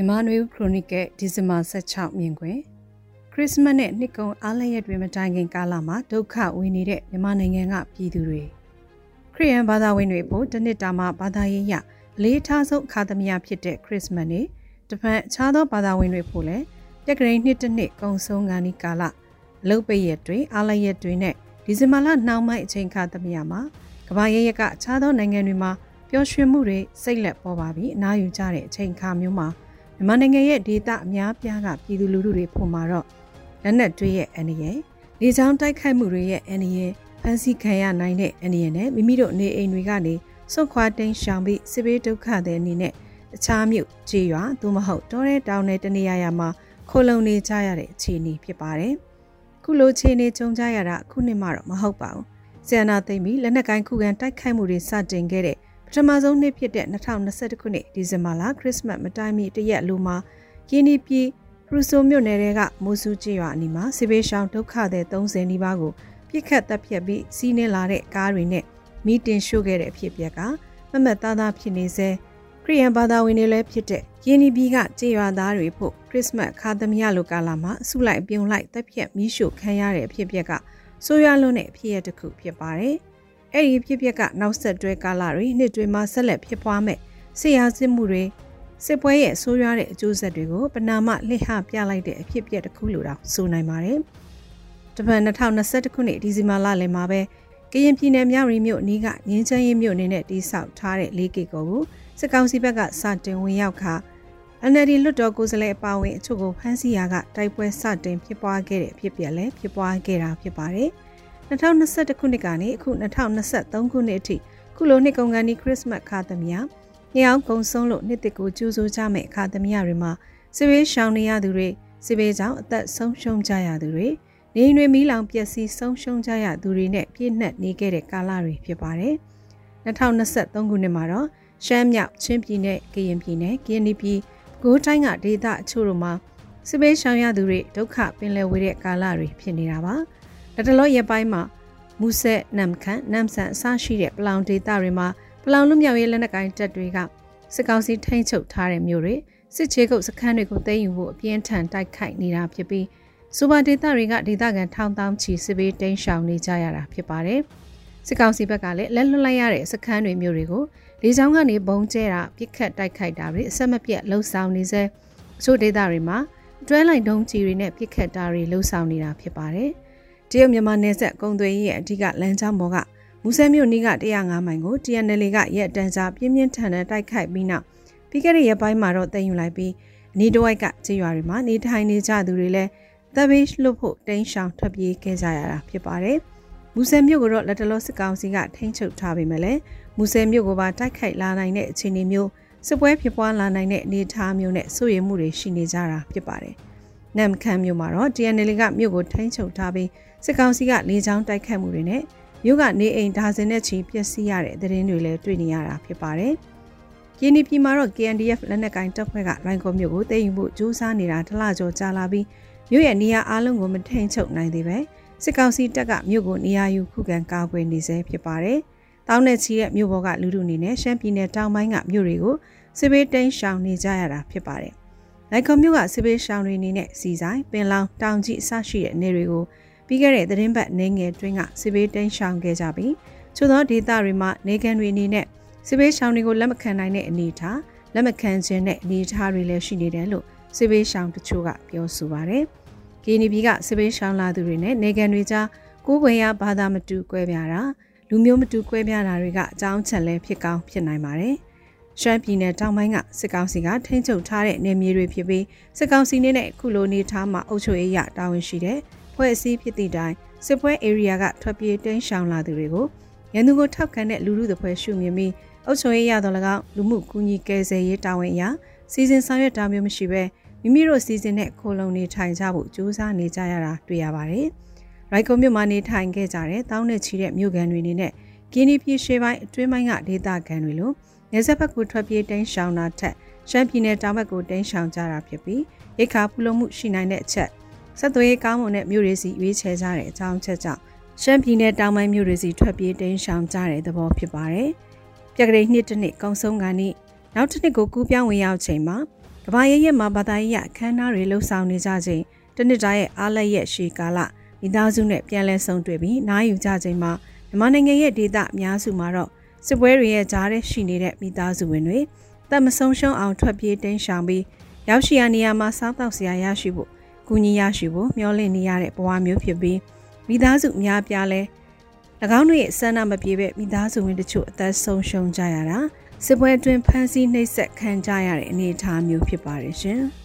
မြန်မာနွေဦးခရိုနီကယ်ဒီဇင်ဘာ16မြင်ကွယ်ခရစ်စမတ်နဲ့နှစ်ကုန်အားလရက်တွေမတိုင်ခင်ကာလမှာဒုက္ခဝင်နေတဲ့မြန်မာနိုင်ငံကပြည်သူတွေခရစ်ယာန်ဘာသာဝင်တွေဖို့တနစ်တာမှာဘာသာရေးရအလေးထားဆုံးအခါသမယဖြစ်တဲ့ခရစ်စမတ်နေ့တပန်အခြားသောဘာသာဝင်တွေဖို့လည်းတက်ကရိန်နှစ်တစ်နှစ်ကုံဆုံးကနီကာလအလုတ်ပိတ်ရက်တွေအားလရက်တွေနဲ့ဒီဇင်ဘာလနှောင်းပိုင်းအချိန်ခါသမယမှာကမ္ဘာရဲရကအခြားသောနိုင်ငံတွေမှာပျော်ရွှင်မှုတွေစိတ်လက်ပေါ်ပါပြီးအနားယူကြတဲ့အချိန်ခါမျိုးမှာ မြန်မာနိုင်ငံရဲ့ဒေသအများပြားကပြည်သူလူထုတွေပုံမှာတော့လက်နက်တွေရဲ့အန္တရာယ်လေကြောင်းတိုက်ခိုက်မှုတွေရဲ့အန္တရာယ်ဖန်ဆီးခံရနိုင်တဲ့အန္တရာယ်နဲ့မိမိတို့နေအိမ်တွေကနေစွန့်ခွာတိမ်းရှောင်ပြီးစစ်ဘေးဒုက္ခတွေအနေနဲ့တခြားမြို့ခြေရွာသို့မဟုတ်တောထဲတောင်ထဲတနေရာရာမှာခိုလုံနေကြရတဲ့အခြေအနေဖြစ်ပါတယ်။ခုလိုအခြေအနေကြုံကြရတာခုနှစ်မှတော့မဟုတ်ပါဘူး။ဆီယနာသိမ့်ပြီးလက်နက်ကိုင်းခုခံတိုက်ခိုက်မှုတွေစတင်ခဲ့တဲ့ ပထမဆုံးနှစ်ဖြစ်တဲ့2021ခုနှစ်ဒီဇင်ဘာလခရစ်စမတ်မတိုင်မီတရက်လိုမှာကင်းဒီပြည်ပရူဆိုမြို့နယ်ကမိုးဆူကျေးရွာအနီးမှာစစ်ဘေးရှောင်ဒုက္ခသည်30နီးပါးကိုပြစ်ခတ်တပ်ဖြတ်ပြီးစီးနှင်းလာတဲ့ကားတွေနဲ့မီတင်ရှို့ခဲ့တဲ့အဖြစ်အပျက်ကမမတ်သားသားဖြစ်နေစေခရီးယန်ဘာသာဝင်တွေလည်းဖြစ်တဲ့ယင်းဒီပြည်ကကျေးရွာသားတွေဖို့ခရစ်စမတ်ခါသမယလိုကာလမှာအစုလိုက်ပြုံလိုက်တပ်ဖြတ်မီးရှို့ခံရတဲ့အဖြစ်အပျက်ကဆိုးရွားလွန်းတဲ့အဖြစ်အပျက်တစ်ခုဖြစ်ပါတယ်။ အဲ့ဒီဖြစ်ပျက်ကနောက်ဆက်တွဲကာလတွေနှစ်တွေမှာဆက်လက်ဖြစ်ပွားမဲ့ဆရာစစ်မှုတွေစစ်ပွဲရဲ့ဆိုးရွားတဲ့အကျိုးဆက်တွေကိုပနာမလှဟပြလိုက်တဲ့အဖြစ်ပျက်တစ်ခုလိုတော့ဆိုနိုင်ပါတယ်။တပတ်2021ခုနှစ်ဒီဇင်ဘာလလယ်မှာပဲကရင်ပြည်နယ်မြောက်ရီမြို့အနီးကငင်းချမ်းရင်မြို့အနေနဲ့တိဆောက်ထားတဲ့လေးကီကိုကိုစစ်ကောင်စီဘက်ကစတင်ဝင်ရောက်ခါ NLD လွတ်တော်ကိုယ်စားလှယ်အပါအဝင်အချို့ကိုဖမ်းဆီးရာကတိုက်ပွဲစတင်ဖြစ်ပွားခဲ့တဲ့အဖြစ်ပြက်လည်းဖြစ်ပွားခဲ့တာဖြစ်ပါတယ်။ 2021ခုနှစ်ကနေအခု2023ခုနှစ်အထိခုလိုနှစ်ကုန်ကန်ဒီခရစ်စမတ်ခါသမယညောင်ကုံဆုံးလို့နှစ်တစ်ကိုကျူးစိုးကြမဲ့အခါသမယတွေမှာစစ်ဘေးရှောင်နေရသူတွေစစ်ဘေးကြောင့်အသက်ဆုံးရှုံးကြရသူတွေနေတွေမီးလောင်ပျက်စီးဆုံးရှုံးကြရသူတွေနဲ့ပြည့်နှက်နေခဲ့တဲ့ကာလတွေဖြစ်ပါတယ်2023ခုနှစ်မှာတော့ရှမ်းမြောက်ချင်းပြည်နယ်ကရင်ပြည်နယ်ကရင်ပြည်ဂိုးတိုင်းကဒေသအချို့တို့မှာစစ်ဘေးရှောင်ရသူတွေဒုက္ခပင်လယ်ဝေးတဲ့ကာလတွေဖြစ်နေတာပါ။ လက်တလောရက်ပိုင်းမှာမူဆက်နမ်ခန့်နမ်ဆန်အစရှိတဲ့ပလောင်ဒေသတွေမှာပလောင်လူမျိုးရေးလက်နက်ကိုင်တပ်တွေကစစ်ကောင်စီထိန်းချုပ်ထားတဲ့မြို့တွေစစ်ချေကုတ်စခန်းတွေကိုသိမ်းယူဖို့အပြင်းထန်တိုက်ခိုက်နေတာဖြစ်ပြီးစူပါဒေသတွေကဒေသခံထောင်တောင်းချီစစ်ဘေးတိမ်းရှောင်နေကြရတာဖြစ်ပါတယ်။စစ်ကောင်စီဘက်ကလည်းလက်လွတ်လိုက်ရတဲ့စခန်းတွေမျိုးတွေကိုလေကြောင်းကနေဘုံကျဲတာပြစ်ခတ်တိုက်ခိုက်တာတွေအဆက်မပြတ်လှုံ့ဆော်နေစေအချို့ဒေသတွေမှာတွဲလိုက်ဒုံးကြီးတွေနဲ့ပြစ်ခတ်တာတွေလှုံ့ဆော်နေတာဖြစ်ပါတယ်။ တရုတ်မြန်မာနယ်စပ်ကုံသွေးရဲ့အဓိကလမ်းကြောင်းပေါ်ကမူဆဲမြို့နီးက105မိုင်ကို TNL ကရက်တန်းစားပြင်းပြင်းထန်ထန်တိုက်ခိုက်ပြီးနောက်ပြီးခဲ့တဲ့ရက်ပိုင်းမှာတော့တင်ယူလိုက်ပြီးအနီးတစ်ဝိုက်ကခြေရွာတွေမှာနေထိုင်နေကြသူတွေလည်းသဘေးလွတ်ဖို့တိန်းရှောင်ထွက်ပြေးခဲ့ကြရတာဖြစ်ပါတယ်။မူဆဲမြို့ကတော့လက်တလောစစ်ကောင်စီကထိန်းချုပ်ထားပေမဲ့လည်းမူဆဲမြို့ကိုပါတိုက်ခိုက်လာနိုင်တဲ့အခြေအနေမျိုးစစ်ပွဲဖြစ်ပွားလာနိုင်တဲ့အနေအထားမျိုးနဲ့စိုးရိမ်မှုတွေရှိနေကြတာဖြစ်ပါတယ်။ နမ်ခမ်းမြို့မှာတော့ TNL ကမြို့ကိုထိန်းချုပ်ထားပြီးစစ်ကောင်စီကလေကြောင်းတိုက်ခတ်မှုတွေနဲ့မြို့ကနေအိမ်ဒါဇင်နဲ့ချီပျက်စီးရတဲ့သတင်းတွေလည်းတွေ့နေရတာဖြစ်ပါတယ်။ကင်းဒီပြည်မှာတော့ KNDF လက်နက်ကိုင်တပ်ဖွဲ့ကလိုင်ကော်မြို့ကိုတည်ယူမှုစူးစမ်းနေတာတလကျော်ကြာလာပြီးမြို့ရဲ့နေရာအလုံးကိုမထိန်ချုပ်နိုင်သေးပဲစစ်ကောင်စီတပ်ကမြို့ကိုနေရာယူခုခံကာကွယ်နေဆဲဖြစ်ပါတယ်။တောင်းနဲ့ချီတဲ့မြို့ပေါ်ကလူလူအနေနဲ့ရှမ်းပြည်နယ်တောင်ပိုင်းကမြို့တွေကိုစစ်ဘေးတိမ်းရှောင်နေကြရတာဖြစ်ပါတယ်။ လိုက်ကော်မြို့ကစစ်ဘေးရှောင်တွေအနေနဲ့စီဆိုင်ပင်လောင်တောင်ကြီးအစရှိတဲ့နေတွေကိုပြီးခဲ့တဲ့သတင်းပတ်နေငယ်တွင်းကစစ်ဘေးတိမ်းရှောင်ခဲ့ကြပြီးချို့သောဒေသတွေမှာနေကန်တွေအနေနဲ့စစ်ဘေးရှောင်တွေကိုလက်မခံနိုင်တဲ့အနေအထားလက်မခံခြင်းနဲ့အနေအထားတွေလည်းရှိနေတယ်လို့စစ်ဘေးရှောင်တချို့ကပြောဆိုပါတယ်။ကီနီဘီကစစ်ဘေးရှောင်လာသူတွေနဲ့နေကန်တွေကြားကိုယ်ပွင့်ရဘာသာမတူကွဲပြားတာလူမျိုးမတူကွဲပြားတာတွေကအကြောင်းချက်လဲဖြစ်ကောင်းဖြစ်နိုင်ပါတယ်။ ရှမ်းပြည်နယ်တောင်ပိုင်းကစစ်ကောင်စီကထိန်းချုပ်ထားတဲ့နေမြေတွေဖြစ်ပြီးစစ်ကောင်စီနဲ့ခုလိုနေထားမှာအုပ်ချုပ်ရေးရတာဝန်ရှိတဲ့ဖွဲ့စည်းဖြစ်သည့်တိုင်စစ်ပွဲ area ကထွက်ပြေးတိမ်းရှောင်လာသူတွေကိုရန်သူကိုထောက်ခံတဲ့လူလူသဖွယ်ရှုမြင်ပြီးအုပ်ချုပ်ရေးရတော့၎င်းလူမှုကူညီကယ်ဆယ်ရေးတာဝန်အရာစီစဉ်ဆောင်ရွက်တာမျိုးမရှိဘဲမိမိတို့စီစဉ်တဲ့ခိုလုံနေထိုင်ကြဖို့ကြိုးစားနေကြရတာတွေ့ရပါတယ်။ရိုက်ကုံမြို့မှာနေထိုင်ခဲ့ကြတဲ့တောင်းနဲ့ချီတဲ့မြို့ကန်တွေနေနဲ့ ကင်းဒီပြည်ရှေးပိုင်းအတွင်းပိုင်းကဒေသခံတွေလိုနေဆက်ဘက်ကိုထွက်ပြေးတိမ်းရှောင်တာထက်ရှမ်းပြည်နယ်တောင်ဘက်ကိုတိမ်းရှောင်ကြတာဖြစ်ပြီးရိတ်ခါဖူလုံမှုရှိနိုင်တဲ့အချက်ဆက်သွေးကောင်းမွန်တဲ့မြို့တွေစီရွေးချယ်ကြတဲ့အကြောင်းချက်ကြောင့်ရှမ်းပြည်နယ်တောင်ပိုင်းမြို့တွေစီထွက်ပြေးတိမ်းရှောင်ကြတဲ့သဘောဖြစ်ပါတယ်။ပြက်ကလေးနှစ်တစ်နှစ်ကုံဆုံးကနေ့နောက်တစ်နှစ်ကိုကူးပြောင်းဝင်ရောက်ချိန်မှာကဘာရရဲ့မှာဘာသာရေးအခမ်းအနားတွေလှုပ်ဆောင်နေကြချိန်တနစ်တာရဲ့အားလက်ရဲ့ရှေကာလမိသားစုနဲ့ပြန်လည်ဆုံတွေ့ပြီးနားယူကြချိန်မှာ မြန်မာနိုင်ငံရဲ့ဒေသအများစုမှာတော့စစ်ပွဲတွေရဲ့ကြားထဲရှိနေတဲ့မိသားစုဝင်တွေတပ်မဆုံးရှုံးအောင်ထွက်ပြေးတိမ်းရှောင်ပြီးရောက်ရှိရာနေရာမှာစားတောက်စရာရရှိဖို့ကူညီရရှိဖို့မျှော်လင့်နေရတဲ့ဘဝမျိုးဖြစ်ပြီးမိသားစုအများပြားလဲ၎င်းတို့ရဲ့ဆန္ဒမပြေပဲမိသားစုဝင်တချို့အသက်ဆုံးရှုံးကြရတာစစ်ပွဲအတွင်းဖမ်းဆီးနှိပ်စက်ခံကြရတဲ့အနေအထားမျိုးဖြစ်ပါတယ်ရှင်။